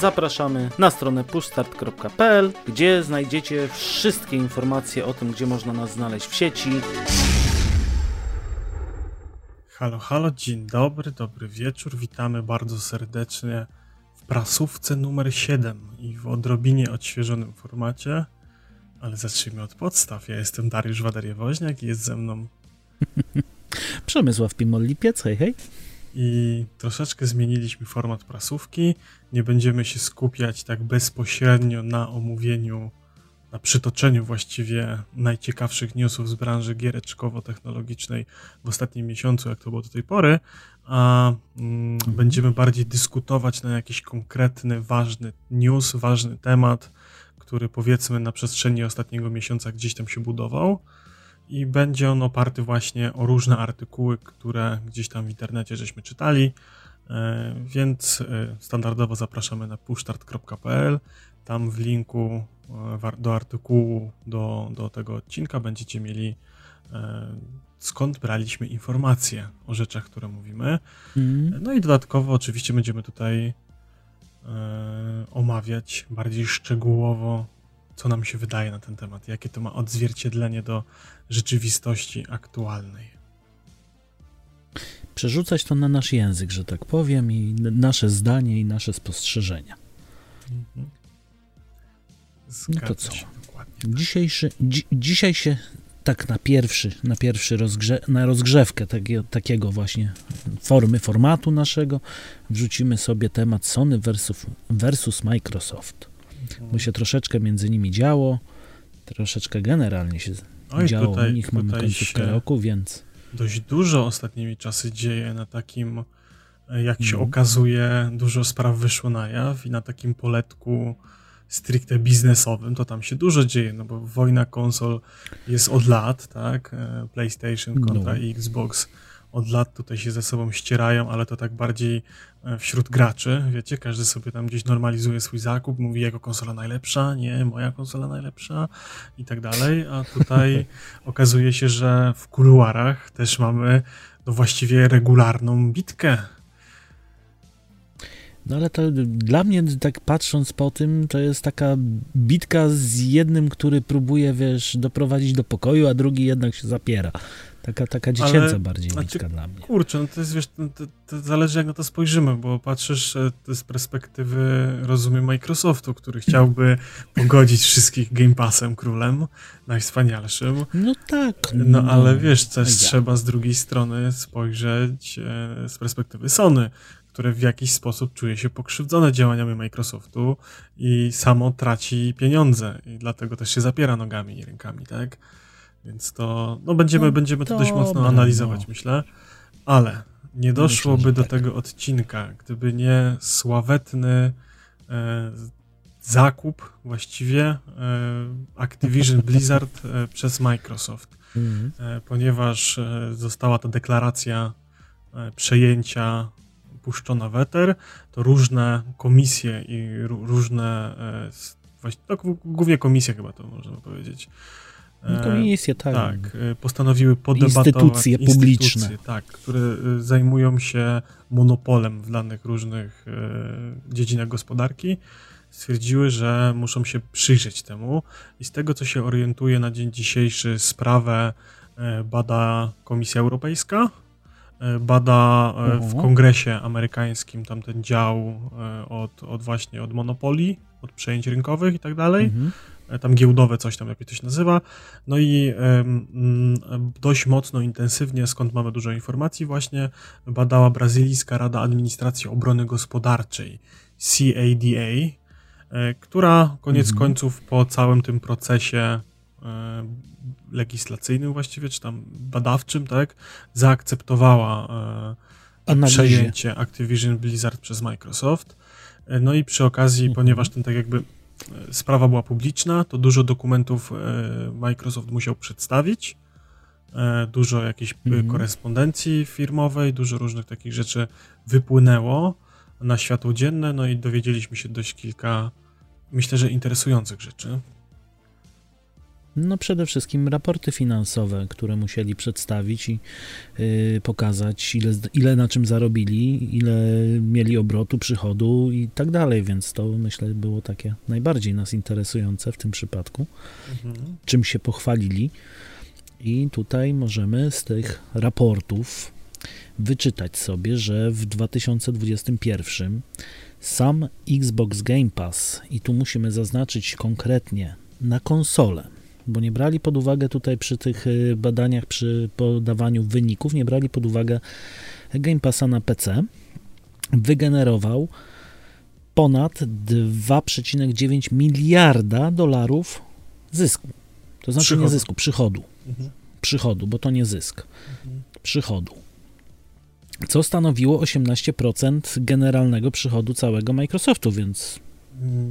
Zapraszamy na stronę pushstart.pl, gdzie znajdziecie wszystkie informacje o tym, gdzie można nas znaleźć w sieci. Halo, halo, dzień dobry, dobry wieczór. Witamy bardzo serdecznie w prasówce numer 7 i w odrobinie odświeżonym formacie. Ale zacznijmy od podstaw. Ja jestem Dariusz Wadariewoźniak i jest ze mną Przemysław Pimol-Lipiec, hej, hej. I troszeczkę zmieniliśmy format prasówki. Nie będziemy się skupiać tak bezpośrednio na omówieniu, na przytoczeniu właściwie najciekawszych newsów z branży giereczkowo-technologicznej w ostatnim miesiącu, jak to było do tej pory, a mm, będziemy bardziej dyskutować na jakiś konkretny, ważny news, ważny temat, który powiedzmy na przestrzeni ostatniego miesiąca gdzieś tam się budował i będzie on oparty właśnie o różne artykuły, które gdzieś tam w internecie żeśmy czytali, e, więc e, standardowo zapraszamy na pushstart.pl. Tam w linku e, do artykułu do, do tego odcinka będziecie mieli skąd braliśmy informacje o rzeczach, które mówimy. Mm. No i dodatkowo oczywiście będziemy tutaj omawiać bardziej szczegółowo co nam się wydaje na ten temat, jakie to ma odzwierciedlenie do rzeczywistości aktualnej. Przerzucać to na nasz język, że tak powiem, i nasze zdanie, i nasze spostrzeżenia. Mhm. no to co? Dzisiejszy, dzi, dzisiaj się tak na pierwszy, na pierwszy rozgrze, na rozgrzewkę takiego, takiego właśnie formy, formatu naszego wrzucimy sobie temat Sony versus, versus Microsoft bo się troszeczkę między nimi działo, troszeczkę generalnie się Oj, działo tutaj, u nich, mamy końcówkę roku, więc... Dość dużo ostatnimi czasy dzieje na takim, jak się mm. okazuje, dużo spraw wyszło na jaw i na takim poletku stricte biznesowym, to tam się dużo dzieje, no bo wojna konsol jest od lat, tak? E, PlayStation kontra no. Xbox od lat tutaj się ze sobą ścierają, ale to tak bardziej e, wśród graczy, wiecie, każdy sobie tam gdzieś normalizuje swój zakup, mówi jego konsola najlepsza, nie, moja konsola najlepsza i tak dalej, a tutaj okazuje się, że w kuluarach też mamy no właściwie regularną bitkę. No ale to dla mnie, tak patrząc po tym, to jest taka bitka z jednym, który próbuje, wiesz, doprowadzić do pokoju, a drugi jednak się zapiera. Taka, taka dziecięca Ale, bardziej znaczy, dla mnie. Kurczę, no to jest, wiesz, to, to, zależy jak na to spojrzymy, bo patrzysz z perspektywy, rozumiem, Microsoftu, który chciałby pogodzić wszystkich Game Passem królem, najwspanialszym. No tak. No, no ale wiesz, też ja. trzeba z drugiej strony spojrzeć e, z perspektywy Sony, które w jakiś sposób czuje się pokrzywdzone działaniami Microsoftu i samo traci pieniądze i dlatego też się zapiera nogami i rękami, tak? Więc to, no będziemy, no, będziemy to dość mocno analizować, no. myślę. Ale nie doszłoby myślę, do tak. tego odcinka, gdyby nie sławetny e, zakup właściwie e, Activision Blizzard e, przez Microsoft. Mhm. E, ponieważ e, została ta deklaracja e, przejęcia puszczona w eter, to różne komisje i różne, właśnie, no, głównie komisje chyba to można powiedzieć, no komisje, tak. Tak, e, postanowiły podebatować instytucje publiczne, instytucje, tak, które e, zajmują się monopolem w danych różnych e, dziedzinach gospodarki. Stwierdziły, że muszą się przyjrzeć temu i z tego, co się orientuje na dzień dzisiejszy, sprawę bada Komisja Europejska, bada w kongresie amerykańskim tamten dział od, od właśnie od monopolii, od przejęć rynkowych i tak dalej. Mhm. E, tam giełdowe coś tam, jak to się nazywa. No i dość mocno, intensywnie, skąd mamy dużo informacji, właśnie badała Brazylijska Rada Administracji Obrony Gospodarczej, CADA, e, która koniec mhm. końców po całym tym procesie e, legislacyjnym właściwie, czy tam badawczym, tak, zaakceptowała przejęcie Activision Blizzard przez Microsoft. No i przy okazji, mhm. ponieważ ten tak jakby sprawa była publiczna, to dużo dokumentów e, Microsoft musiał przedstawić, e, dużo jakiejś mhm. korespondencji firmowej, dużo różnych takich rzeczy wypłynęło na światło dzienne, no i dowiedzieliśmy się dość kilka, myślę, że interesujących rzeczy. No przede wszystkim raporty finansowe, które musieli przedstawić i yy, pokazać, ile, ile na czym zarobili, ile mieli obrotu, przychodu i tak dalej, więc to myślę było takie najbardziej nas interesujące w tym przypadku, mhm. czym się pochwalili. I tutaj możemy z tych raportów wyczytać sobie, że w 2021 sam Xbox Game Pass, i tu musimy zaznaczyć konkretnie na konsolę, bo nie brali pod uwagę tutaj przy tych y, badaniach, przy podawaniu wyników, nie brali pod uwagę Game Passa na PC, wygenerował ponad 2,9 miliarda dolarów zysku. To znaczy przychodu. nie zysku, przychodu. Mhm. Przychodu, bo to nie zysk. Mhm. Przychodu. Co stanowiło 18% generalnego przychodu całego Microsoftu, więc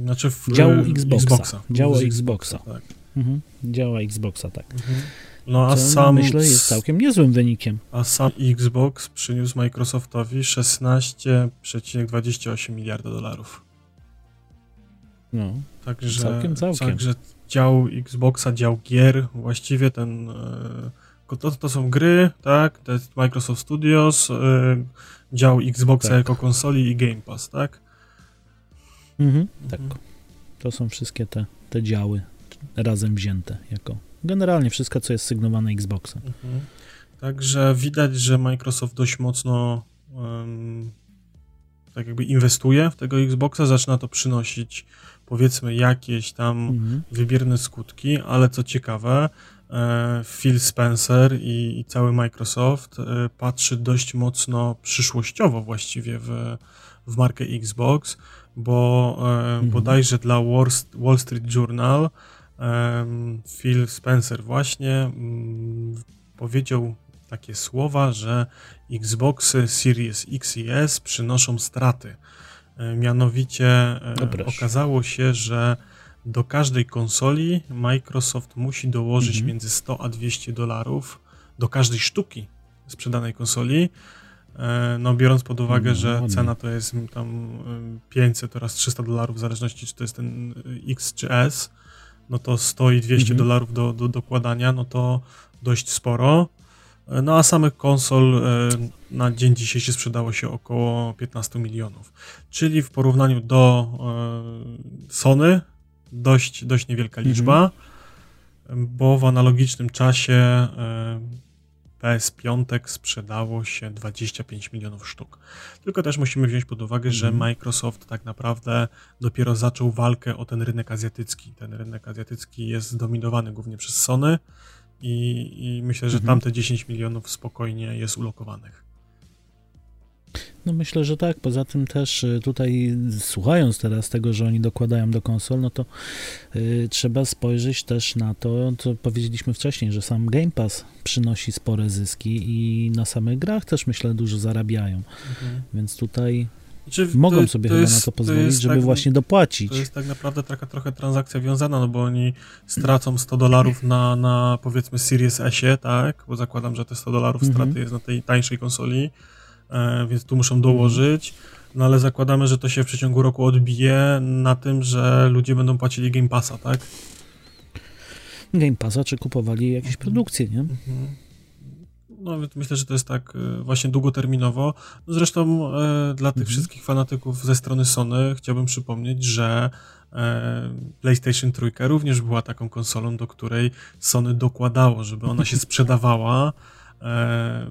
znaczy w, działu Xboxa. Xboxa. Działo Xboxa. Tak. Mhm. Działa Xboxa, tak. Mhm. No a Co, sam. Myślę, jest całkiem niezłym wynikiem. A sam Xbox przyniósł Microsoftowi 16,28 miliarda dolarów. No. Także, całkiem, całkiem. Także dział Xboxa, dział gier, właściwie ten. E, to, to są gry, tak? To jest Microsoft Studios, e, dział Xboxa tak. jako konsoli i Game Pass, tak? Mhm, tak. Mhm. To są wszystkie te, te działy razem wzięte jako generalnie wszystko, co jest sygnowane Xboxem. Mhm. Także widać, że Microsoft dość mocno um, tak jakby inwestuje w tego Xboxa, zaczyna to przynosić powiedzmy jakieś tam mhm. wybierne skutki, ale co ciekawe, e, Phil Spencer i, i cały Microsoft e, patrzy dość mocno przyszłościowo właściwie w, w markę Xbox, bo e, mhm. bodajże dla Wall Street Journal Phil Spencer właśnie mm, powiedział takie słowa, że Xboxy Series X i S przynoszą straty. E, mianowicie e, no okazało się, że do każdej konsoli Microsoft musi dołożyć mhm. między 100 a 200 dolarów do każdej sztuki sprzedanej konsoli. E, no, biorąc pod uwagę, no, że cena to jest tam 500 oraz 300 dolarów, w zależności czy to jest ten X czy S, no to 100 i 200 mhm. dolarów do, do dokładania, no to dość sporo. No a samych konsol e, na dzień dzisiejszy sprzedało się około 15 milionów. Czyli w porównaniu do e, Sony dość, dość niewielka liczba, mhm. bo w analogicznym czasie e, PS5 sprzedało się 25 milionów sztuk. Tylko też musimy wziąć pod uwagę, że mhm. Microsoft tak naprawdę dopiero zaczął walkę o ten rynek azjatycki. Ten rynek azjatycki jest zdominowany głównie przez Sony i, i myślę, że mhm. tamte 10 milionów spokojnie jest ulokowanych. No myślę, że tak. Poza tym też y, tutaj słuchając teraz tego, że oni dokładają do konsol, no to y, trzeba spojrzeć też na to, co powiedzieliśmy wcześniej, że sam Game Pass przynosi spore zyski i na samych grach też myślę dużo zarabiają. Mhm. Więc tutaj znaczy, mogą to, sobie to chyba jest, na to pozwolić, to żeby tak, właśnie dopłacić. To jest tak naprawdę taka trochę transakcja wiązana, no bo oni stracą 100 dolarów na, na powiedzmy Series S, tak? Bo zakładam, że te 100 dolarów mhm. straty jest na tej tańszej konsoli więc tu muszą dołożyć. No ale zakładamy, że to się w przeciągu roku odbije na tym, że ludzie będą płacili Game Passa, tak? Game Passa, czy kupowali jakieś mhm. produkcje, nie? Mhm. No, myślę, że to jest tak e, właśnie długoterminowo. No, zresztą e, dla tych mhm. wszystkich fanatyków ze strony Sony chciałbym przypomnieć, że e, PlayStation 3 również była taką konsolą, do której Sony dokładało, żeby ona się sprzedawała. E,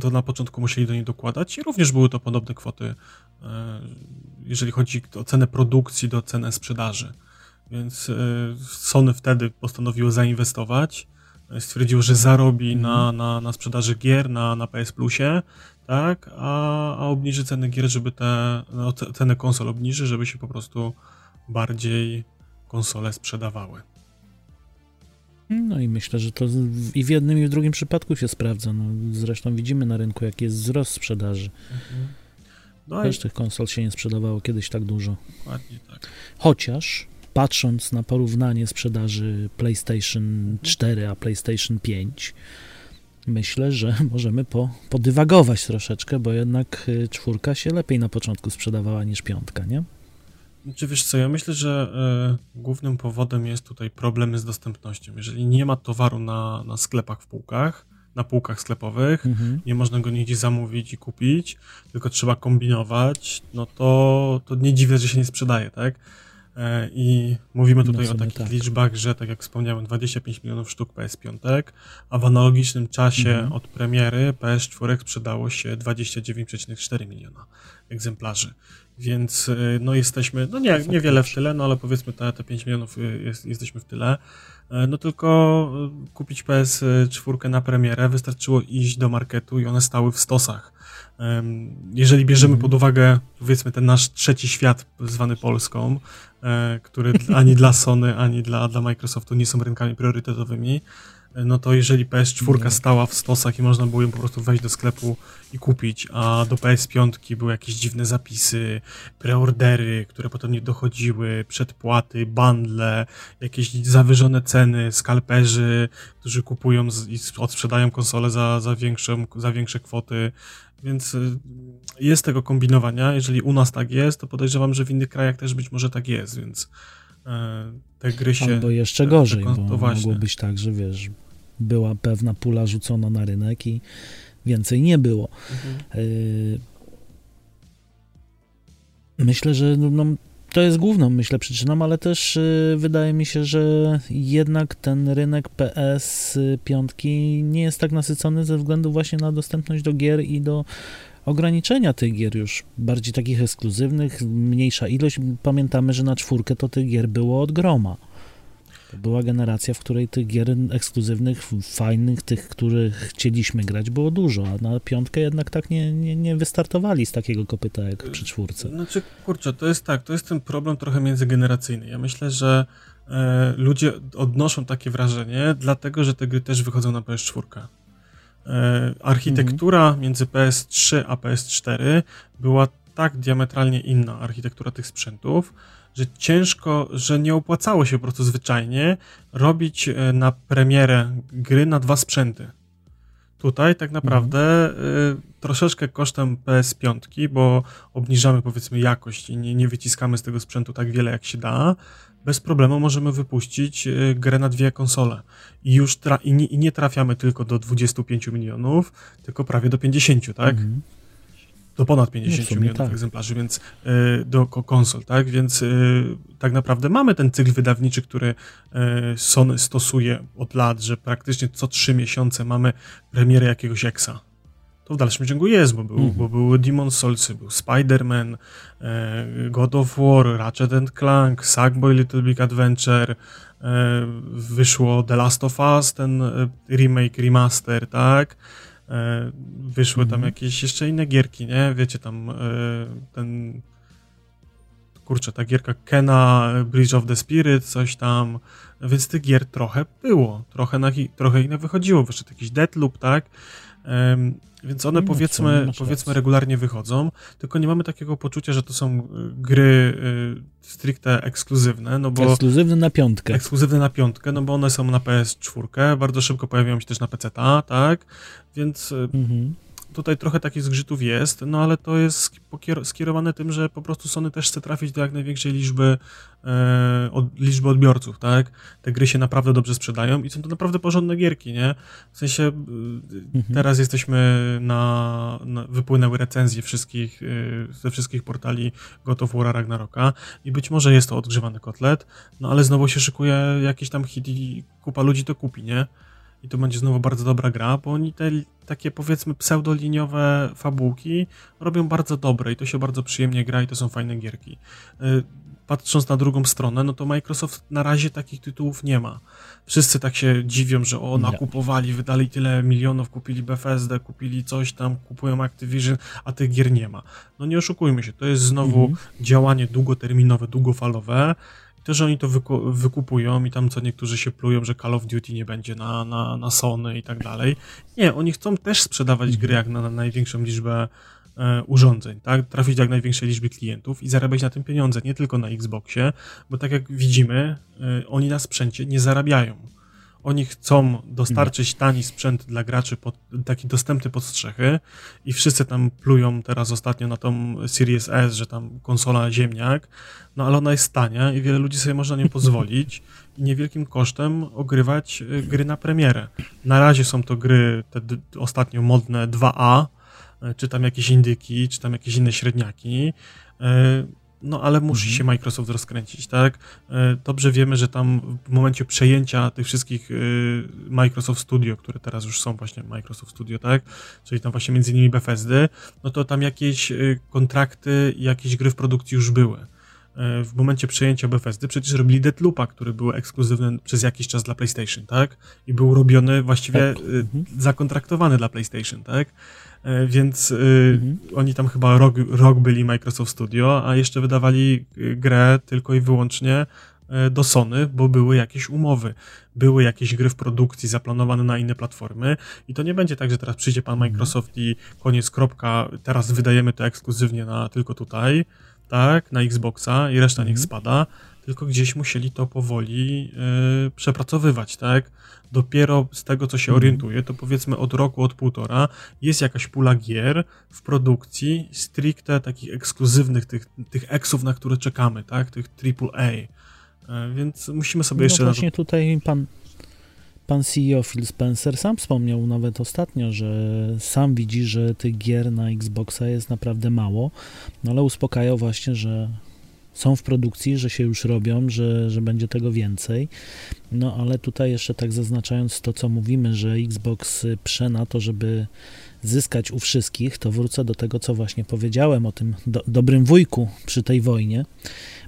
to na początku musieli do niej dokładać i również były to podobne kwoty, e, jeżeli chodzi o cenę produkcji do cenę sprzedaży. Więc e, Sony wtedy postanowiło zainwestować, e, stwierdziło, że zarobi mhm. na, na, na sprzedaży gier na, na PS Plusie, tak, a, a obniży ceny gier, żeby te, no, cenę konsol obniży, żeby się po prostu bardziej konsole sprzedawały. No i myślę, że to i w jednym i w drugim przypadku się sprawdza. No, zresztą widzimy na rynku, jaki jest wzrost sprzedaży. Mhm. No Też i... tych konsol się nie sprzedawało kiedyś tak dużo. Dokładnie tak. Chociaż patrząc na porównanie sprzedaży PlayStation 4 a PlayStation 5, myślę, że możemy po, podywagować troszeczkę, bo jednak y, czwórka się lepiej na początku sprzedawała niż piątka, nie? Czy wiesz co, ja myślę, że y, głównym powodem jest tutaj problemy z dostępnością. Jeżeli nie ma towaru na, na sklepach w półkach, na półkach sklepowych, mhm. nie można go nigdzie zamówić i kupić, tylko trzeba kombinować, no to, to nie dziwne, że się nie sprzedaje, tak? E, I mówimy tutaj no o takich tak. liczbach, że tak jak wspomniałem, 25 milionów sztuk PS5, a w analogicznym czasie mhm. od premiery PS4 sprzedało się 29,4 miliona egzemplarzy. Więc e, no jesteśmy, no nie, niewiele w tyle, no ale powiedzmy te, te 5 milionów e, jest, jesteśmy w tyle. No tylko kupić PS4 na premierę wystarczyło iść do marketu i one stały w stosach. Jeżeli bierzemy pod uwagę, powiedzmy, ten nasz trzeci świat zwany Polską, e, który ani dla Sony, ani dla, dla Microsoftu nie są rynkami priorytetowymi, e, no to jeżeli PS4 stała w stosach i można było ją po prostu wejść do sklepu i kupić, a do PS5 były jakieś dziwne zapisy, preordery, które potem nie dochodziły, przedpłaty, bundle, jakieś zawyżone ceny, skalperzy, którzy kupują i odsprzedają konsole za, za, większą, za większe kwoty, więc y, jest tego kombinowania. Jeżeli u nas tak jest, to podejrzewam, że w innych krajach też być może tak jest, więc te gry się. Albo jeszcze gorzej, te, bo mogło być tak, że wiesz, była pewna pula rzucona na rynek i więcej nie było. Mhm. Y, myślę, że no, no to jest główną, myślę, przyczyną, ale też y, wydaje mi się, że jednak ten rynek PS5 nie jest tak nasycony ze względu właśnie na dostępność do gier i do ograniczenia tych gier już, bardziej takich ekskluzywnych, mniejsza ilość. Pamiętamy, że na czwórkę to tych gier było od groma. To była generacja, w której tych gier ekskluzywnych, fajnych, tych, których chcieliśmy grać, było dużo, a na piątkę jednak tak nie, nie, nie wystartowali z takiego kopyta jak przy czwórce. Znaczy, kurczę, to jest tak, to jest ten problem trochę międzygeneracyjny. Ja myślę, że e, ludzie odnoszą takie wrażenie, dlatego, że te gry też wychodzą na PS4. E, architektura mhm. między PS3 a PS4 była tak diametralnie inna, architektura tych sprzętów, że ciężko, że nie opłacało się po prostu zwyczajnie robić e, na premierę gry na dwa sprzęty. Tutaj tak naprawdę mhm. troszeczkę kosztem PS5, bo obniżamy powiedzmy jakość i nie, nie wyciskamy z tego sprzętu tak wiele jak się da, bez problemu możemy wypuścić y, grę na dwie konsole. I już i nie, i nie trafiamy tylko do 25 milionów, tylko prawie do 50, tak? Mhm do ponad 50 no milionów tak. egzemplarzy, więc y, do konsol, tak? Więc y, tak naprawdę mamy ten cykl wydawniczy, który y, Sony stosuje od lat, że praktycznie co trzy miesiące mamy premierę jakiegoś eksa. To w dalszym ciągu jest, bo był, mm -hmm. bo był Demon Souls, był Spider-Man, God of War, Ratchet and Clank, Sackboy Little Big Adventure, wyszło The Last of Us, ten remake, remaster, tak? E, wyszły tam mhm. jakieś jeszcze inne gierki, nie? Wiecie, tam e, ten kurczę, ta gierka Kena, Bridge of the Spirit, coś tam, więc tych gier trochę było, trochę, na, trochę inne wychodziło, wyszedł jakiś Deadloop, tak? Więc one powiedzmy, powiedzmy regularnie wychodzą, tylko nie mamy takiego poczucia, że to są y, gry y, stricte ekskluzywne, no bo... Ekskluzywne na piątkę. Ekskluzywne na piątkę, no bo one są na PS4, bardzo szybko pojawiają się też na PC, tak? Więc... Y, mhm tutaj trochę takich zgrzytów jest, no ale to jest skierowane tym, że po prostu Sony też chce trafić do jak największej liczby, e, od, liczby odbiorców, tak? Te gry się naprawdę dobrze sprzedają i są to naprawdę porządne gierki, nie? W sensie e, mhm. teraz jesteśmy na, na, wypłynęły recenzje wszystkich, e, ze wszystkich portali God of War Ragnaroka i być może jest to odgrzewany kotlet, no ale znowu się szykuje jakiś tam hit i kupa ludzi to kupi, nie? I to będzie znowu bardzo dobra gra, bo oni te takie powiedzmy pseudoliniowe fabułki robią bardzo dobre i to się bardzo przyjemnie gra i to są fajne gierki. Y, patrząc na drugą stronę, no to Microsoft na razie takich tytułów nie ma. Wszyscy tak się dziwią, że o, nakupowali, wydali tyle milionów, kupili Bethesda, kupili coś tam, kupują Activision, a tych gier nie ma. No nie oszukujmy się, to jest znowu mhm. działanie długoterminowe, długofalowe, to, że oni to wyku wykupują i tam co niektórzy się plują, że Call of Duty nie będzie na, na, na Sony i tak dalej. Nie, oni chcą też sprzedawać gry jak na, na największą liczbę e, urządzeń, tak? Trafić do jak największej liczby klientów i zarabiać na tym pieniądze, nie tylko na Xboxie, bo tak jak widzimy, e, oni na sprzęcie nie zarabiają. Oni chcą dostarczyć tani sprzęt dla graczy, pod, taki dostępny pod strzechy i wszyscy tam plują teraz ostatnio na tą Series S, że tam konsola ziemniak, no ale ona jest tania i wiele ludzi sobie może na nią pozwolić i niewielkim kosztem ogrywać y, gry na premierę. Na razie są to gry te ostatnio modne 2A, y, czy tam jakieś indyki, czy tam jakieś inne średniaki. No ale musi mhm. się Microsoft rozkręcić, tak? E, dobrze wiemy, że tam w momencie przejęcia tych wszystkich e, Microsoft Studio, które teraz już są właśnie Microsoft Studio, tak? Czyli tam właśnie między innymi Bethesdy, no to tam jakieś e, kontrakty i jakieś gry w produkcji już były. W momencie przejęcia Bethesdy przecież robili Deadloopa, który był ekskluzywny przez jakiś czas dla PlayStation, tak? I był robiony właściwie tak. Mhm. zakontraktowany dla PlayStation, tak? E, więc mhm. oni tam chyba rok, rok byli Microsoft Studio, a jeszcze wydawali grę tylko i wyłącznie e, do Sony, bo były jakieś umowy, były jakieś gry w produkcji zaplanowane na inne platformy i to nie będzie tak, że teraz przyjdzie pan mhm. Microsoft i koniec, kropka, teraz wydajemy to ekskluzywnie na tylko tutaj, tak, na Xboxa i reszta niech mhm. spada, tylko gdzieś musieli to powoli y, przepracowywać, tak? Dopiero z tego, co się mhm. orientuje, to powiedzmy od roku, od półtora, jest jakaś pula gier w produkcji stricte takich ekskluzywnych, tych, tych eksów, na które czekamy, tak? Tych AAA. Y, więc musimy sobie no jeszcze... No właśnie to... tutaj pan, pan CEO Phil Spencer sam wspomniał nawet ostatnio, że sam widzi, że tych gier na Xboxa jest naprawdę mało, no ale uspokajał właśnie, że są w produkcji, że się już robią, że, że będzie tego więcej. No ale tutaj jeszcze tak zaznaczając to, co mówimy, że Xbox prze na to, żeby zyskać u wszystkich, to wrócę do tego, co właśnie powiedziałem o tym do, dobrym wujku przy tej wojnie,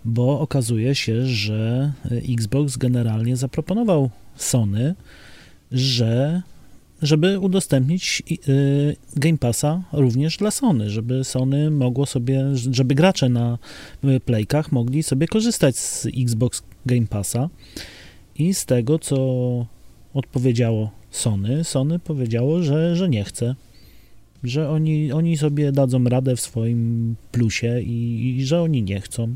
bo okazuje się, że Xbox generalnie zaproponował Sony, że żeby udostępnić y, Game Passa również dla Sony, żeby Sony mogło sobie, żeby gracze na y, Playkach mogli sobie korzystać z Xbox Game Passa. I z tego, co odpowiedziało Sony, Sony powiedziało, że, że nie chce, że oni, oni sobie dadzą radę w swoim plusie i, i że oni nie chcą.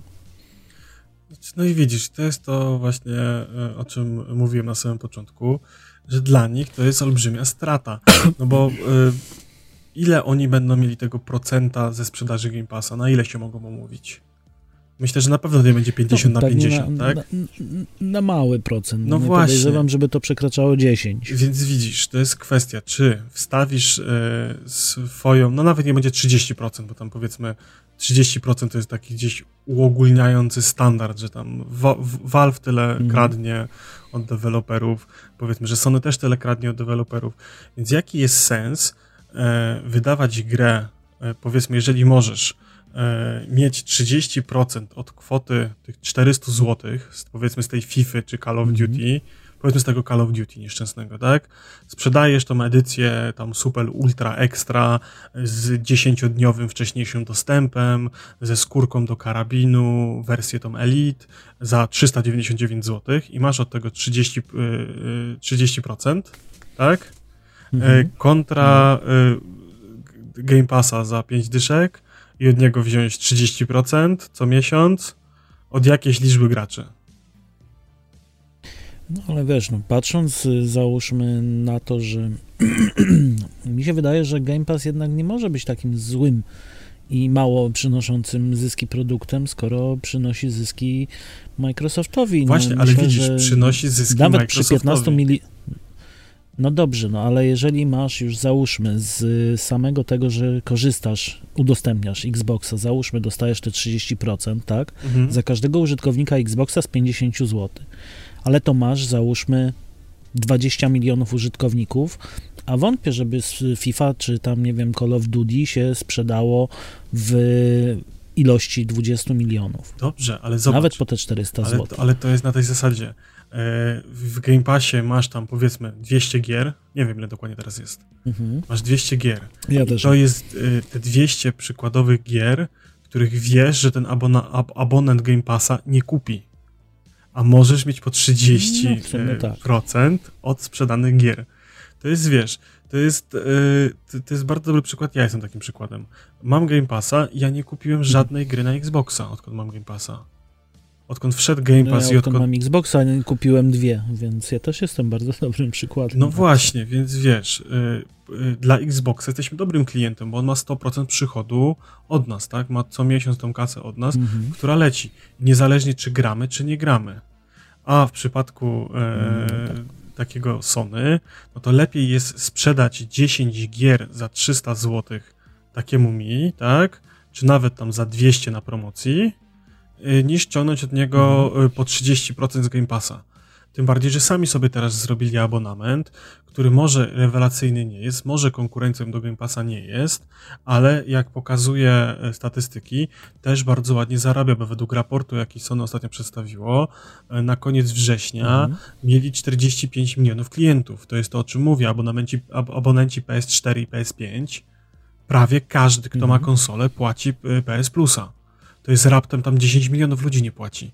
No i widzisz, to jest to właśnie, e, o czym mówiłem na samym początku, że dla nich to jest olbrzymia strata. No bo y, ile oni będą mieli tego procenta ze sprzedaży Game Passa? Na ile się mogą omówić? Myślę, że na pewno nie będzie 50 no, na 50, na, tak? Na, na, mały procent. No nie właśnie. Podejrzewam, żeby to przekraczało 10. Więc widzisz, to jest kwestia, czy wstawisz e, swoją, no nawet nie będzie 30%, bo tam powiedzmy 30% to jest taki gdzieś uogólniający standard, że tam Valve tyle mhm. kradnie od deweloperów, powiedzmy, że Sony też tyle kradnie od deweloperów. Więc jaki jest sens e, wydawać grę, e, powiedzmy, jeżeli możesz, e, mieć 30% od kwoty tych 400 zł, powiedzmy z tej FIFA czy Call of mhm. Powiedzmy z tego Call of Duty nieszczęsnego, tak? Sprzedajesz tą edycję tam super ultra extra z 10-dniowym wcześniejszym dostępem, ze skórką do karabinu, wersję tą Elite za 399 zł i masz od tego 30, 30% tak? Mhm. Kontra Game Passa za 5 dyszek i od niego wziąć 30% co miesiąc od jakiejś liczby graczy. No ale wiesz, no, patrząc y, załóżmy na to, że mi się wydaje, że Game Pass jednak nie może być takim złym i mało przynoszącym zyski produktem, skoro przynosi zyski Microsoftowi. No, Właśnie, no, ale myślę, widzisz, przynosi zyski nawet przy 15 mili... No dobrze, no ale jeżeli masz już, załóżmy, z samego tego, że korzystasz, udostępniasz Xboxa, załóżmy, dostajesz te 30%, tak? Mhm. Za każdego użytkownika Xboxa z 50 zł ale to masz, załóżmy, 20 milionów użytkowników, a wątpię, żeby z FIFA czy tam, nie wiem, Call of Duty się sprzedało w ilości 20 milionów. Dobrze, ale zobacz. Nawet po te 400 ale, zł. Ale to jest na tej zasadzie. E, w Game Passie masz tam powiedzmy 200 gier, nie wiem ile dokładnie teraz jest. Mhm. Masz 200 gier. Ja I też. To jest e, te 200 przykładowych gier, których wiesz, że ten abona, ab, abonent Game Passa nie kupi a możesz mieć po 30% no, e, tak. od sprzedanych gier. To jest, wiesz, to jest, yy, to jest bardzo dobry przykład. Ja jestem takim przykładem. Mam Game Passa i ja nie kupiłem mhm. żadnej gry na Xboxa, odkąd mam Game Passa. Odkąd wszedł Game Pass no ja i odkąd... mam Xboxa, kupiłem dwie, więc ja też jestem bardzo dobrym przykładem. No właśnie, więc wiesz, y, y, dla Xboxa jesteśmy dobrym klientem, bo on ma 100% przychodu od nas, tak? Ma co miesiąc tą kasę od nas, mhm. która leci. Niezależnie czy gramy, czy nie gramy. A w przypadku e, tak. Takiego Sony, no to lepiej jest sprzedać 10 gier za 300 zł takiemu mi, tak? Czy nawet tam za 200 na promocji, y, niż ciągnąć od niego mhm. y, po 30% z Game Passa. Tym bardziej, że sami sobie teraz zrobili abonament, który może rewelacyjny nie jest, może konkurencją do Game Passa nie jest, ale jak pokazuje e, statystyki, też bardzo ładnie zarabia, bo według raportu, jaki Sony ostatnio przedstawiło, e, na koniec września mhm. mieli 45 milionów klientów. To jest to, o czym mówię, abonenci, abonenci PS4 i PS5. Prawie każdy, kto mhm. ma konsolę, płaci e, PS Plusa. To jest raptem tam 10 milionów ludzi nie płaci.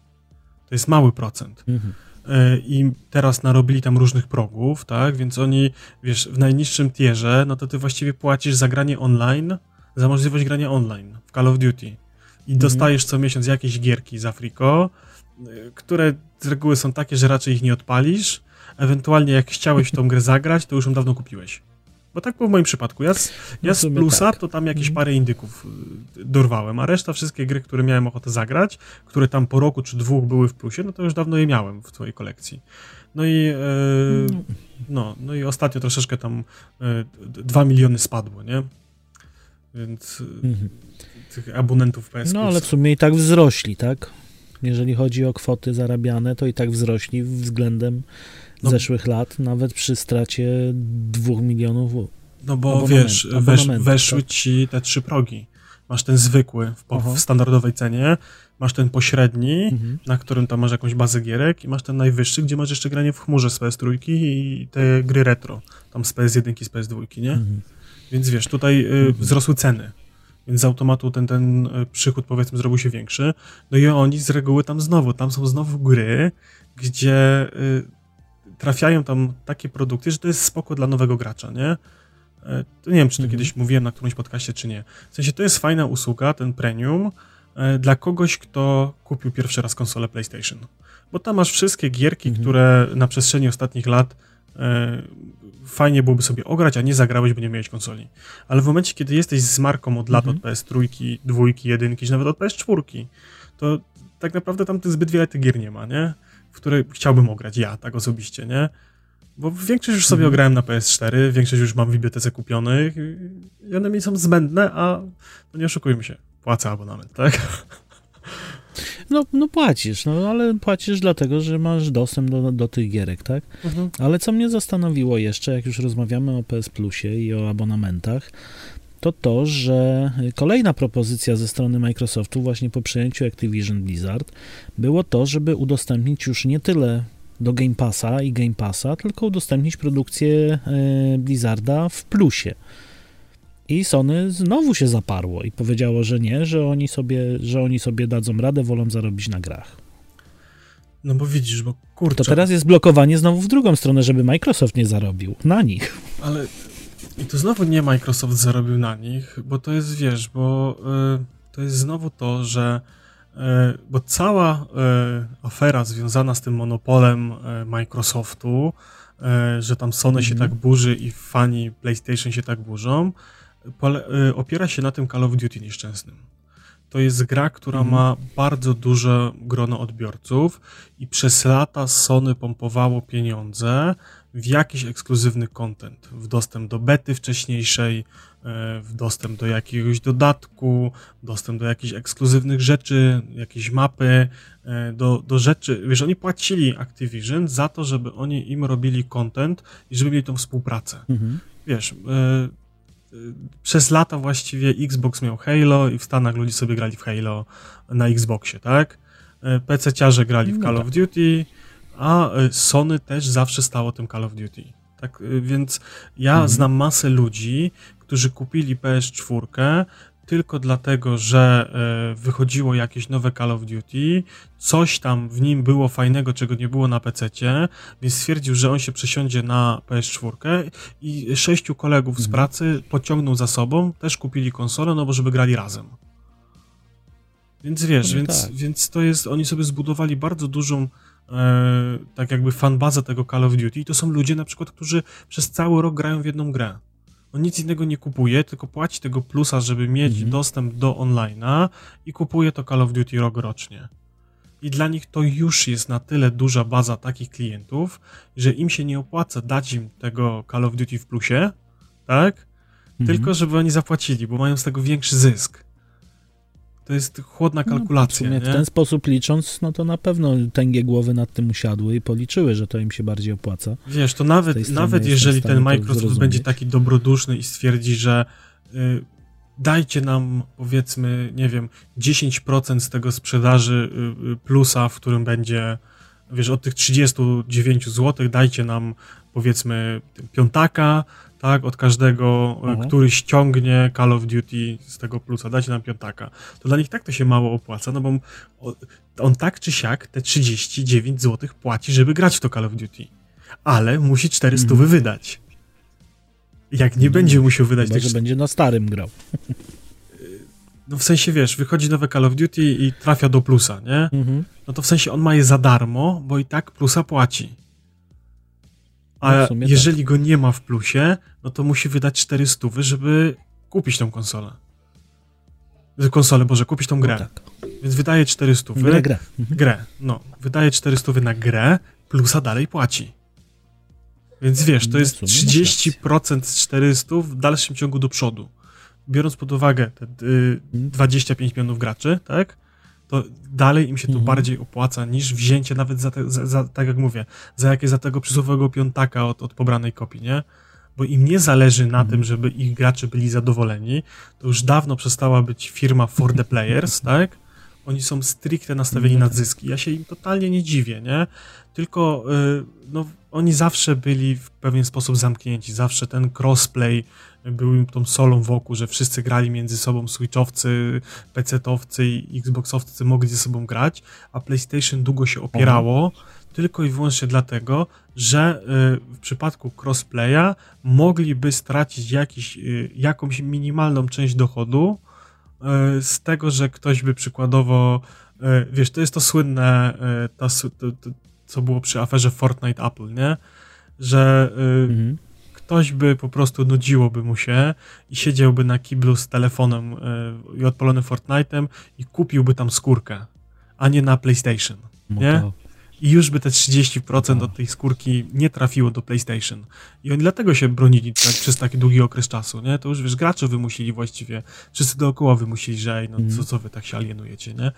To jest mały procent. Mhm. E, i teraz narobili tam różnych progów, tak, więc oni, wiesz, w najniższym tierze, no to ty właściwie płacisz za granie online, za możliwość grania online w Call of Duty i mhm. dostajesz co miesiąc jakieś gierki z Afriko, e, które z reguły są takie, że raczej ich nie odpalisz, ewentualnie jak chciałeś w tą grę zagrać, to już ją dawno kupiłeś. Bo tak było w moim przypadku. Ja z, no ja z plusa tak. to tam jakieś mhm. parę indyków y, dorwałem, a reszta wszystkie gry, które miałem ochotę zagrać, które tam po roku czy dwóch były w plusie, no to już dawno je miałem w twojej kolekcji. No i e, no, no i ostatnio troszeczkę tam e, 2 miliony spadło, nie? Więc e, mhm. tych abonentów PS No ale w sumie i tak wzrośli, tak? Jeżeli chodzi o kwoty zarabiane, to i tak wzrośli względem no, zeszłych lat, nawet przy stracie dwóch milionów. No bo wiesz, wesz, weszły tak? ci te trzy progi. Masz ten zwykły w, w standardowej cenie, masz ten pośredni, mhm. na którym tam masz jakąś bazę gierek i masz ten najwyższy, gdzie masz jeszcze granie w chmurze z PS3 i te gry retro, tam z PS1 i z PS2, nie? Mhm. Więc wiesz, tutaj y, mhm. wzrosły ceny. Więc z automatu ten, ten y, przychód powiedzmy zrobił się większy. No i oni z reguły tam znowu, tam są znowu gry, gdzie y, trafiają tam takie produkty, że to jest spoko dla nowego gracza, nie? E, to nie wiem, czy to mhm. kiedyś mówiłem na którymś podcaście, czy nie. W sensie to jest fajna usługa, ten premium, e, dla kogoś, kto kupił pierwszy raz konsolę PlayStation. Bo tam masz wszystkie gierki, mhm. które na przestrzeni ostatnich lat e, fajnie byłoby sobie ograć, a nie zagrałeś, bo nie miałeś konsoli. Ale w momencie, kiedy jesteś z marką od lat, mhm. od PS3, dwójki, jedynki, czy nawet od PS4, to tak naprawdę tam zbyt wiele tych gier nie ma, nie? W które chciałbym ograć ja, tak osobiście, nie? Bo większość już sobie mhm. ograłem na PS4, większość już mam w bibliotece kupionych i one mi są zbędne, a no nie oszukujmy się, płacę abonament, tak? No, no płacisz, no ale płacisz dlatego, że masz dostęp do, do tych gierek, tak? Mhm. Ale co mnie zastanowiło jeszcze, jak już rozmawiamy o PS Plusie i o abonamentach, to to, że kolejna propozycja ze strony Microsoftu właśnie po przejęciu Activision Blizzard było to, żeby udostępnić już nie tyle do Game Passa i Game Passa, tylko udostępnić produkcję e, Blizzarda w plusie. I Sony znowu się zaparło i powiedziało, że nie, że oni sobie, że oni sobie dadzą radę, wolą zarobić na grach. No bo widzisz, bo kurczę. To teraz jest blokowanie znowu w drugą stronę, żeby Microsoft nie zarobił na nich. Ale i tu znowu nie Microsoft zarobił na nich, bo to jest, wiesz, bo y, to jest znowu to, że y, bo cała y, afera związana z tym monopolem Microsoftu, że tam Sony mm -hmm. się mhm. tak burzy i fani PlayStation się tak burzą, pole, opiera się na tym Call of Duty nieszczęsnym. To jest gra, która mm. ma bardzo duże grono odbiorców i przez lata Sony pompowało pieniądze w jakiś ekskluzywny content, w dostęp do bety wcześniejszej, e, w dostęp do jakiegoś dodatku, dostęp do jakichś ekskluzywnych rzeczy, jakieś mapy, e, do, do rzeczy. Wiesz, oni płacili Activision za to, żeby oni im robili content i żeby mieli tą współpracę. Mhm. Wiesz, e, przez lata właściwie Xbox miał Halo i w Stanach ludzie sobie grali w Halo na Xboxie, tak? PC-ciarze grali w no Call of tak. Duty, a y, Sony też zawsze stało tym Call of Duty. Tak, y, więc ja mhm. znam masę ludzi, którzy kupili PS4 tylko dlatego, że y, wychodziło jakieś nowe Call of Duty, coś tam w nim było fajnego, czego nie było na PC, więc stwierdził, że on się przesiądzie na PS4 i sześciu kolegów z mhm. pracy pociągnął za sobą, też kupili konsolę, no bo żeby grali razem. Więc wiesz, no więc, tak. więc to jest, oni sobie zbudowali bardzo dużą tak jakby fanbazę tego Call of Duty i to są ludzie na przykład, którzy przez cały rok grają w jedną grę. On nic innego nie kupuje, tylko płaci tego plusa, żeby mieć mhm. dostęp do online'a i kupuje to Call of Duty rok rocznie. I dla nich to już jest na tyle duża baza takich klientów, że im się nie opłaca dać im tego Call of Duty w plusie, tak? Mhm. Tylko żeby oni zapłacili, bo mają z tego większy zysk. To jest chłodna no, kalkulacja. No, w, w ten sposób licząc, no to na pewno tęgie głowy nad tym usiadły i policzyły, że to im się bardziej opłaca. Wiesz, to nawet, nawet jeżeli ten Microsoft będzie taki dobroduszny i stwierdzi, że y, dajcie nam powiedzmy, nie wiem, 10% z tego sprzedaży y, y, plusa, w którym będzie, wiesz, od tych 39 zł dajcie nam powiedzmy piątaka, tak, od każdego, e, mhm. który ściągnie Call of Duty z tego plusa, dajcie nam piątaka. To dla nich tak to się mało opłaca, no bo on tak czy siak te 39 zł płaci, żeby grać w to Call of Duty. Ale musi 400 mhm. wydać. Jak nie no, będzie musiał wydać chyba, tych... że będzie na starym grał. No w sensie, wiesz, wychodzi nowe Call of Duty i trafia do plusa, nie? Mhm. No to w sensie on ma je za darmo, bo i tak plusa płaci. A no jeżeli tak. go nie ma w plusie, no to musi wydać 400, żeby kupić tą konsolę. Konsolę, Boże, kupić tą grę. No tak. Więc wydaje 400. Grę, grę. Mhm. Grę, no. Wydaje 400 na grę, plusa dalej płaci. Więc wiesz, to no jest 30% z 400 w dalszym ciągu do przodu. Biorąc pod uwagę te y, 25 milionów graczy, tak? To dalej im się to mhm. bardziej opłaca niż wzięcie nawet za, te, za, za, tak jak mówię, za jakieś za tego przysłowiowego piątaka od, od pobranej kopii, nie? Bo im nie zależy na mhm. tym, żeby ich gracze byli zadowoleni, to już dawno przestała być firma for the players, tak? Oni są stricte nastawieni na zyski. Ja się im totalnie nie dziwię, nie? Tylko y, no, oni zawsze byli w pewien sposób zamknięci. Zawsze ten crossplay był im tą solą wokół, że wszyscy grali między sobą, switchowcy, PC-towcy i Xboxowcy mogli ze sobą grać, a PlayStation długo się opierało mhm. tylko i wyłącznie dlatego, że y, w przypadku crossplaya mogliby stracić jakiś, y, jakąś minimalną część dochodu y, z tego, że ktoś by przykładowo, wiesz, to jest to słynne, to, to, to, co było przy aferze Fortnite Apple, nie? Że mhm ktoś by po prostu nudziłoby mu się i siedziałby na kiblu z telefonem yy, i odpalonym Fortnite'em i kupiłby tam skórkę, a nie na PlayStation, no nie? I już by te 30% no. od tej skórki nie trafiło do PlayStation. I oni dlatego się bronili tak, przez taki długi okres czasu, nie? To już, wiesz, gracze wymusili właściwie, wszyscy dookoła wymusili, że ej, no mm. co, co wy tak się alienujecie, nie?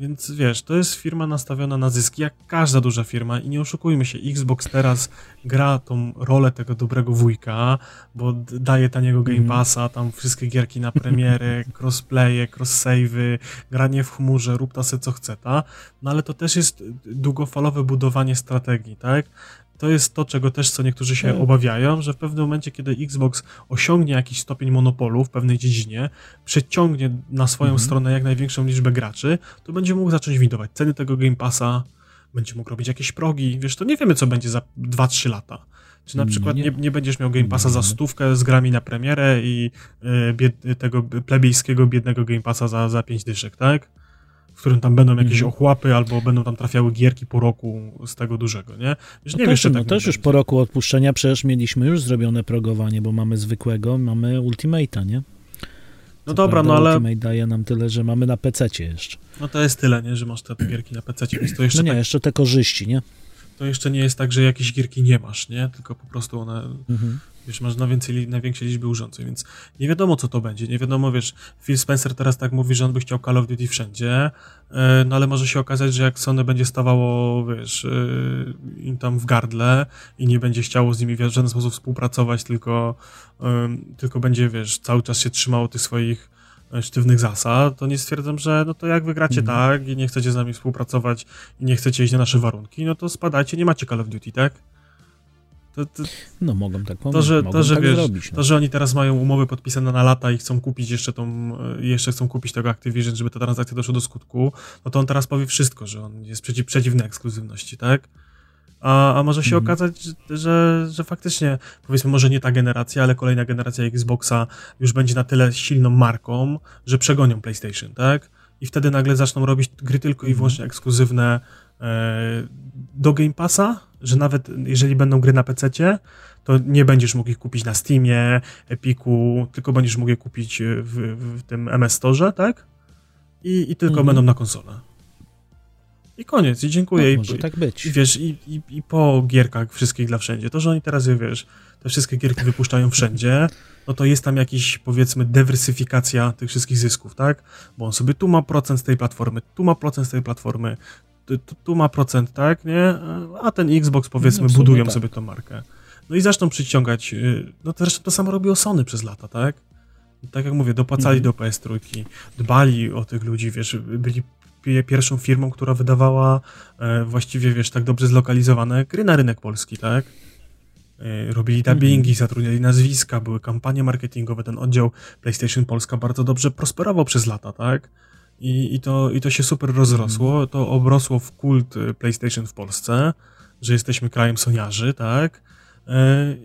Więc wiesz, to jest firma nastawiona na zyski, jak każda duża firma i nie oszukujmy się, Xbox teraz gra tą rolę tego dobrego wujka, bo daje taniego Game mhm. Passa, tam wszystkie gierki na premiery, crossplaye, cross-save'y, granie w chmurze, rób ta se co chce, ta? No ale to też jest długofalowe budowanie strategii, tak? To jest to, czego też co niektórzy się hmm. obawiają, że w pewnym momencie, kiedy Xbox osiągnie jakiś stopień monopolu w pewnej dziedzinie, przeciągnie na swoją hmm. stronę jak największą liczbę graczy, to będzie mógł zacząć widować ceny tego Game Passa, będzie mógł robić jakieś progi, wiesz, to nie wiemy, co będzie za 2-3 lata. Czy na przykład nie, nie będziesz miał Game Passa za stówkę z grami na premierę i y, bied, tego plebejskiego, biednego Game Passa za, za 5 dyszek, tak? W którym tam będą jakieś mhm. ochłapy, albo będą tam trafiały gierki po roku z tego dużego, nie? Wiesz, nie no też, no, tak też już po roku odpuszczenia przecież mieliśmy już zrobione progowanie, bo mamy zwykłego, mamy Ultimate'a, nie? No dobra, no ale... Ultimate daje nam tyle, że mamy na PC jeszcze. No to jest tyle, nie? Że masz te gierki na PC, więc to jeszcze No nie, tak... jeszcze te korzyści, nie? To jeszcze nie jest tak, że jakieś gierki nie masz, nie? Tylko po prostu one... Mhm wiesz, masz na, więcej, na większej liczbie urządzeń, więc nie wiadomo, co to będzie, nie wiadomo, wiesz, Phil Spencer teraz tak mówi, że on by chciał Call of Duty wszędzie, e, no ale może się okazać, że jak Sony będzie stawało, wiesz, e, im tam w gardle i nie będzie chciało z nimi w żaden sposób współpracować, tylko, tylko będzie, wiesz, cały czas się trzymało tych swoich e, sztywnych zasad, to nie stwierdzam, że no to jak wygracie mm. tak i nie chcecie z nami współpracować i nie chcecie iść na nasze warunki, no to spadajcie, nie macie Call of Duty, tak? To, to, no mogą tak pomóc, to, że, to, że, tak wiesz, zrobić, no. to, że oni teraz mają umowy podpisane na lata i chcą kupić jeszcze tą, jeszcze chcą kupić tego Activision, żeby ta transakcja doszła do skutku, no to on teraz powie wszystko, że on jest przeciw, przeciwny ekskluzywności, tak? A, a może się mhm. okazać, że, że faktycznie, powiedzmy, może nie ta generacja, ale kolejna generacja Xboxa już będzie na tyle silną marką, że przegonią PlayStation, tak? i wtedy nagle zaczną robić gry tylko i mhm. wyłącznie ekskluzywne e, do Game Passa, że nawet jeżeli będą gry na PC, to nie będziesz mógł ich kupić na Steamie, Epiku, tylko będziesz mógł je kupić w, w tym MS Store, tak? I, i tylko mhm. będą na konsolę. I koniec, i dziękuję. No, może I, tak być. I wiesz, i, i, i po gierkach wszystkich dla wszędzie. To, że oni teraz, wiesz, te wszystkie gierki wypuszczają wszędzie, no to jest tam jakiś, powiedzmy, dywersyfikacja tych wszystkich zysków, tak? Bo on sobie tu ma procent z tej platformy, tu ma procent z tej platformy, tu, tu ma procent, tak, nie? A ten Xbox, powiedzmy, no budują tak. sobie tą markę. No i zaczną przyciągać, y, no to zresztą to samo robiło Sony przez lata, tak? Tak jak mówię, dopłacali mhm. do PS3, dbali o tych ludzi, wiesz, byli pierwszą firmą, która wydawała e, właściwie, wiesz, tak dobrze zlokalizowane gry na rynek polski, tak? E, robili dubbingi, zatrudniali nazwiska, były kampanie marketingowe, ten oddział PlayStation Polska bardzo dobrze prosperował przez lata, tak? I, i, to, i to się super rozrosło, mhm. to obrosło w kult e, PlayStation w Polsce, że jesteśmy krajem soniarzy, tak?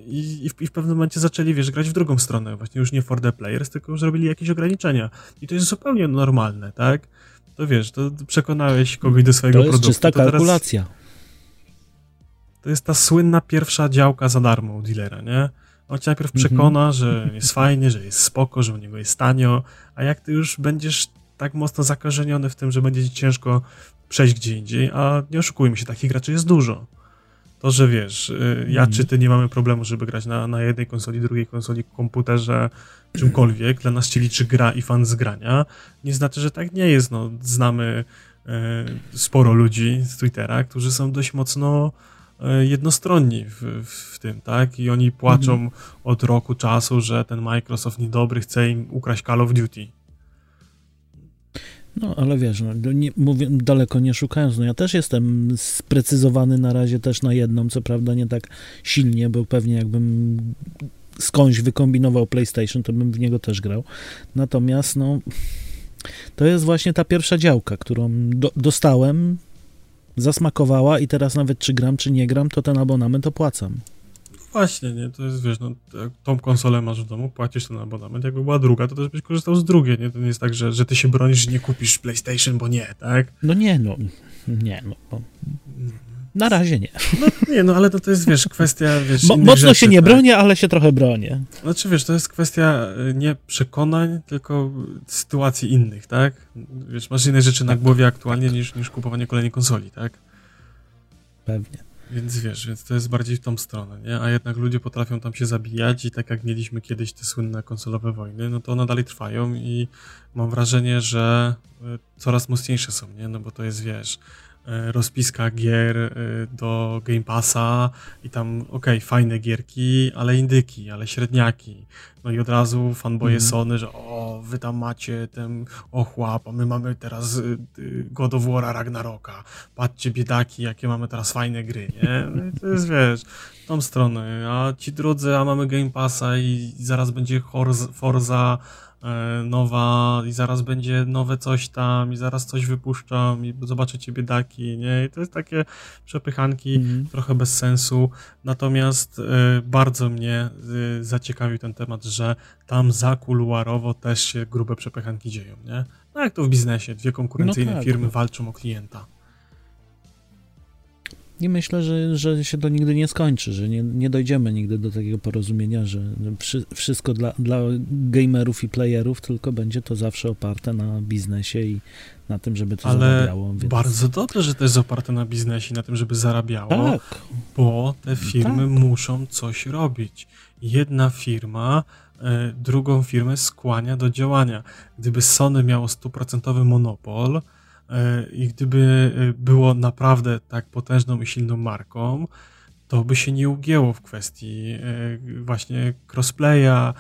I, i, w, I, w, pewnym momencie zaczęli, wiesz, grać w drugą stronę, właśnie już nie for the players, tylko już zrobili jakieś ograniczenia. I to jest zupełnie normalne, tak? To wiesz, to przekonałeś kogoś do swojego produktu. To jest czysta kalkulacja. Teraz, to jest ta słynna pierwsza działka za darmo u dealera, nie? On cię najpierw przekona, że jest fajnie, że jest spoko, że u niego jest tanio, a jak ty już będziesz tak mocno zakażeniony w tym, że będzie ci ciężko przejść gdzie indziej, a nie oszukujmy się, takich graczy jest dużo. To, że wiesz, y, ja mhm. czy ty nie mamy problemu, żeby grać na, na jednej konsoli, drugiej konsoli, komputerze, czymkolwiek, dla nas się liczy gra i fan z grania, nie znaczy, że tak nie jest. No, znamy e, sporo ludzi z Twittera, którzy są dość mocno e, jednostronni w, w, tym, tak? I oni płaczą mhm. od roku czasu, że ten Microsoft niedobry chce im ukraść Call of Duty. No, ale wiesz, no, nie, mówię, daleko nie szukając, no ja też jestem sprecyzowany na razie też na jedną, co prawda nie tak silnie, bo pewnie jakbym skądś wykombinował PlayStation, to bym w niego też grał. Natomiast, no, to jest właśnie ta pierwsza działka, którą do, dostałem, zasmakowała i teraz nawet czy gram, czy nie gram, to ten abonament opłacam. Właśnie, nie, to jest, wiesz, no, tą konsolę masz w domu, płacisz ten abonament, jakby była druga, to też byś korzystał z drugiej, nie, to nie jest tak, że, że ty się bronisz, że nie kupisz PlayStation, bo nie, tak? No nie, no, nie, no, no. Na razie nie. No nie, no ale to, to jest, wiesz, kwestia, wiesz, Mo Mocno rzeczy, się nie tak? bronię, ale się trochę bronię. Znaczy, wiesz, to jest kwestia y, nie przekonań, tylko sytuacji innych, tak? Wiesz, masz inne rzeczy na tak. głowie aktualnie niż, niż kupowanie kolejnej konsoli, tak? Pewnie. Więc wiesz, więc to jest bardziej w tą stronę, nie? A jednak ludzie potrafią tam się zabijać i tak jak mieliśmy kiedyś te słynne konsolowe wojny, no to one dalej trwają i mam wrażenie, że y, coraz mocniejsze są, nie? No bo to jest, wiesz, E, rozpiska gier e, do Game Passa i tam, okej, okay, fajne gierki, ale indyki, ale średniaki. No i od razu fanboye mm. Sony, że o, wy tam macie ten ochłap, a my mamy teraz y, y, God of War Ragnaroka. Patrzcie, biedaki, jakie mamy teraz fajne gry, nie? No to jest, wiesz, tą stronę. A ci drudzy, a mamy Game Passa i zaraz będzie Forza nowa i zaraz będzie nowe coś tam i zaraz coś wypuszczam i zobaczycie biedaki, nie? I to jest takie przepychanki mm. trochę bez sensu. Natomiast y, bardzo mnie y, zaciekawił ten temat, że tam za kuluarowo też się grube przepychanki dzieją, nie? No jak to w biznesie, dwie konkurencyjne no tak, firmy no. walczą o klienta. I myślę, że, że się to nigdy nie skończy, że nie, nie dojdziemy nigdy do takiego porozumienia, że wszystko dla, dla gamerów i playerów, tylko będzie to zawsze oparte na biznesie i na tym, żeby to Ale zarabiało. Więc... bardzo dobrze, że to jest oparte na biznesie, na tym, żeby zarabiało, tak. bo te firmy tak. muszą coś robić. Jedna firma e, drugą firmę skłania do działania. Gdyby Sony miało stuprocentowy monopol, I gdyby e, było naprawdę tak potężną i silną marką, to by się nie ugięło w kwestii e, właśnie crossplaya,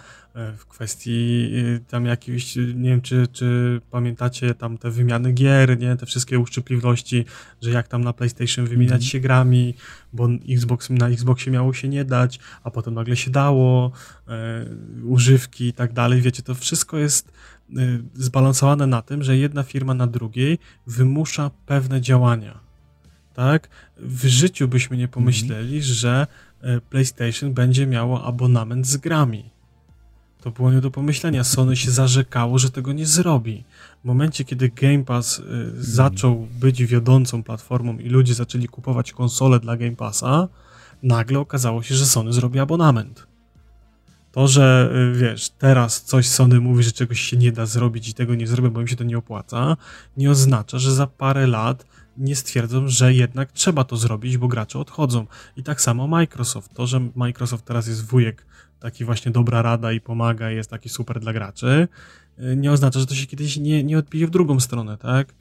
w kwestii tam jakiejś, nie wiem, czy, czy pamiętacie tam te wymiany gier, nie, te wszystkie uszczypliwości, że jak tam na PlayStation wymieniać mm się grami, bo Xbox, na Xboxie miało się nie dać, a potem nagle się dało, e, używki i tak dalej, wiecie, to wszystko jest zbalansowane na tym, że jedna firma na drugiej wymusza pewne działania. Tak? W życiu byśmy nie pomyśleli, mm. że y, PlayStation będzie miało abonament z grami. To było nie do pomyślenia. Sony się zarzekało, że tego nie zrobi. W momencie, kiedy Game Pass y, zaczął być wiodącą platformą i ludzie zaczęli kupować konsole dla Game Passa, nagle okazało się, że Sony zrobi abonament. To, że y, wiesz, teraz coś Sony mówi, że czegoś się nie da zrobić i tego nie zrobię, bo im się to nie opłaca, nie oznacza, że za parę lat nie stwierdzą, że jednak trzeba to zrobić, bo gracze odchodzą. I tak samo Microsoft. To, że Microsoft teraz jest wujek, taki właśnie dobra rada i pomaga, jest taki super dla graczy, y, nie oznacza, że to się kiedyś nie, nie odbije w drugą stronę, tak?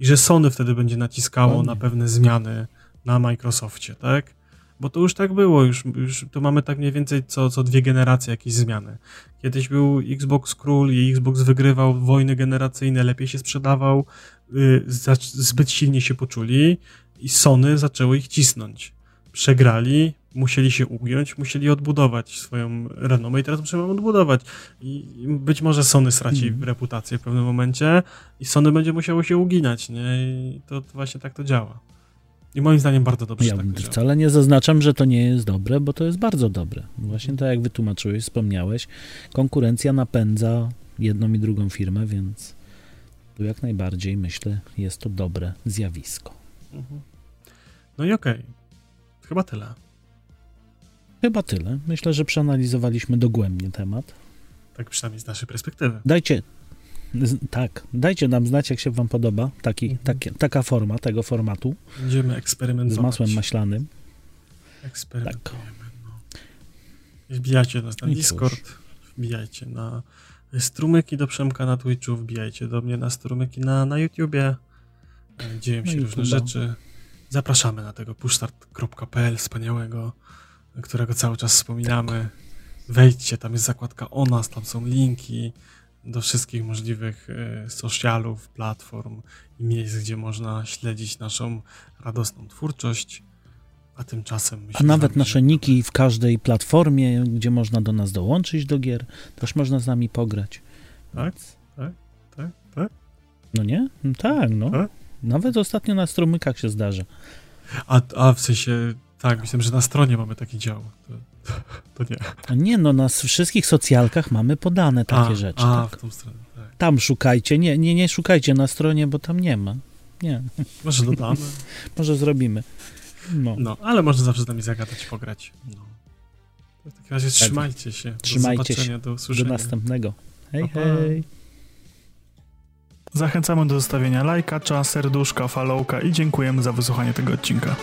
I że Sony wtedy będzie naciskało na pewne zmiany na Microsoftie, tak? Bo to już tak było, już, już tu mamy tak mniej więcej co, co dwie generacje jakieś zmiany. Kiedyś był Xbox Król i Xbox wygrywał wojny generacyjne, lepiej się sprzedawał, yy, zbyt silnie się poczuli i Sony zaczęło ich cisnąć. Przegrali, musieli się ugiąć, musieli odbudować swoją renomę i teraz muszą ją odbudować. I być może Sony straci mm. reputację w pewnym momencie i Sony będzie musiało się uginać, nie? I to, to właśnie tak to działa. I moim zdaniem bardzo dobrze. Ja tak wcale nie zaznaczam, że to nie jest dobre, bo to jest bardzo dobre. Właśnie tak jak wytłumaczyłeś, wspomniałeś, konkurencja napędza jedną i drugą firmę, więc tu jak najbardziej myślę, jest to dobre zjawisko. Mhm. No i okej. Okay. Chyba tyle. Chyba tyle. Myślę, że przeanalizowaliśmy dogłębnie temat. Tak przynajmniej z naszej perspektywy. Dajcie, tak, dajcie nam znać, jak się wam podoba taki, mhm. taki, taka forma tego formatu. Będziemy eksperymentować. Z masłem maślanym. Eksperymentujemy. Tak. No. Wbijajcie nas na I Discord, cóż. wbijajcie na strumyki do Przemka na Twitchu, wbijajcie do mnie na strumyki na, na YouTubie. Dzieją się no różne rzeczy. Zapraszamy na tego pushstart.pl wspaniałego, którego cały czas wspominamy. Wejdźcie, tam jest zakładka o nas, tam są linki do wszystkich możliwych e, socialów, platform i miejsc, gdzie można śledzić naszą radosną twórczość. A tymczasem. A nawet nasze niki w każdej platformie, gdzie można do nas dołączyć do gier, też można z nami pograć. Tak, tak, tak, tak. No nie? No tak, no. Tak? Nawet ostatnio na strumykach się zdarza. A, a w sensie, tak, myślę, że na stronie mamy taki dział. To, to, nie. Nie, no na wszystkich socjalkach mamy podane takie a, rzeczy. A, tak. w tą stronę, tak. Tam szukajcie. Nie, nie, nie szukajcie na stronie, bo tam nie ma. Nie. Może dodamy. Może zrobimy. No. no, ale można zawsze z nami zagadać, pograć. No. W takim razie tak. trzymajcie się. Trzymajcie do się. Do, do następnego. Hej, pa, pa. hej. Zachęcamy do zostawienia lajka, serduszka, followka i dziękujemy za wysłuchanie tego odcinka.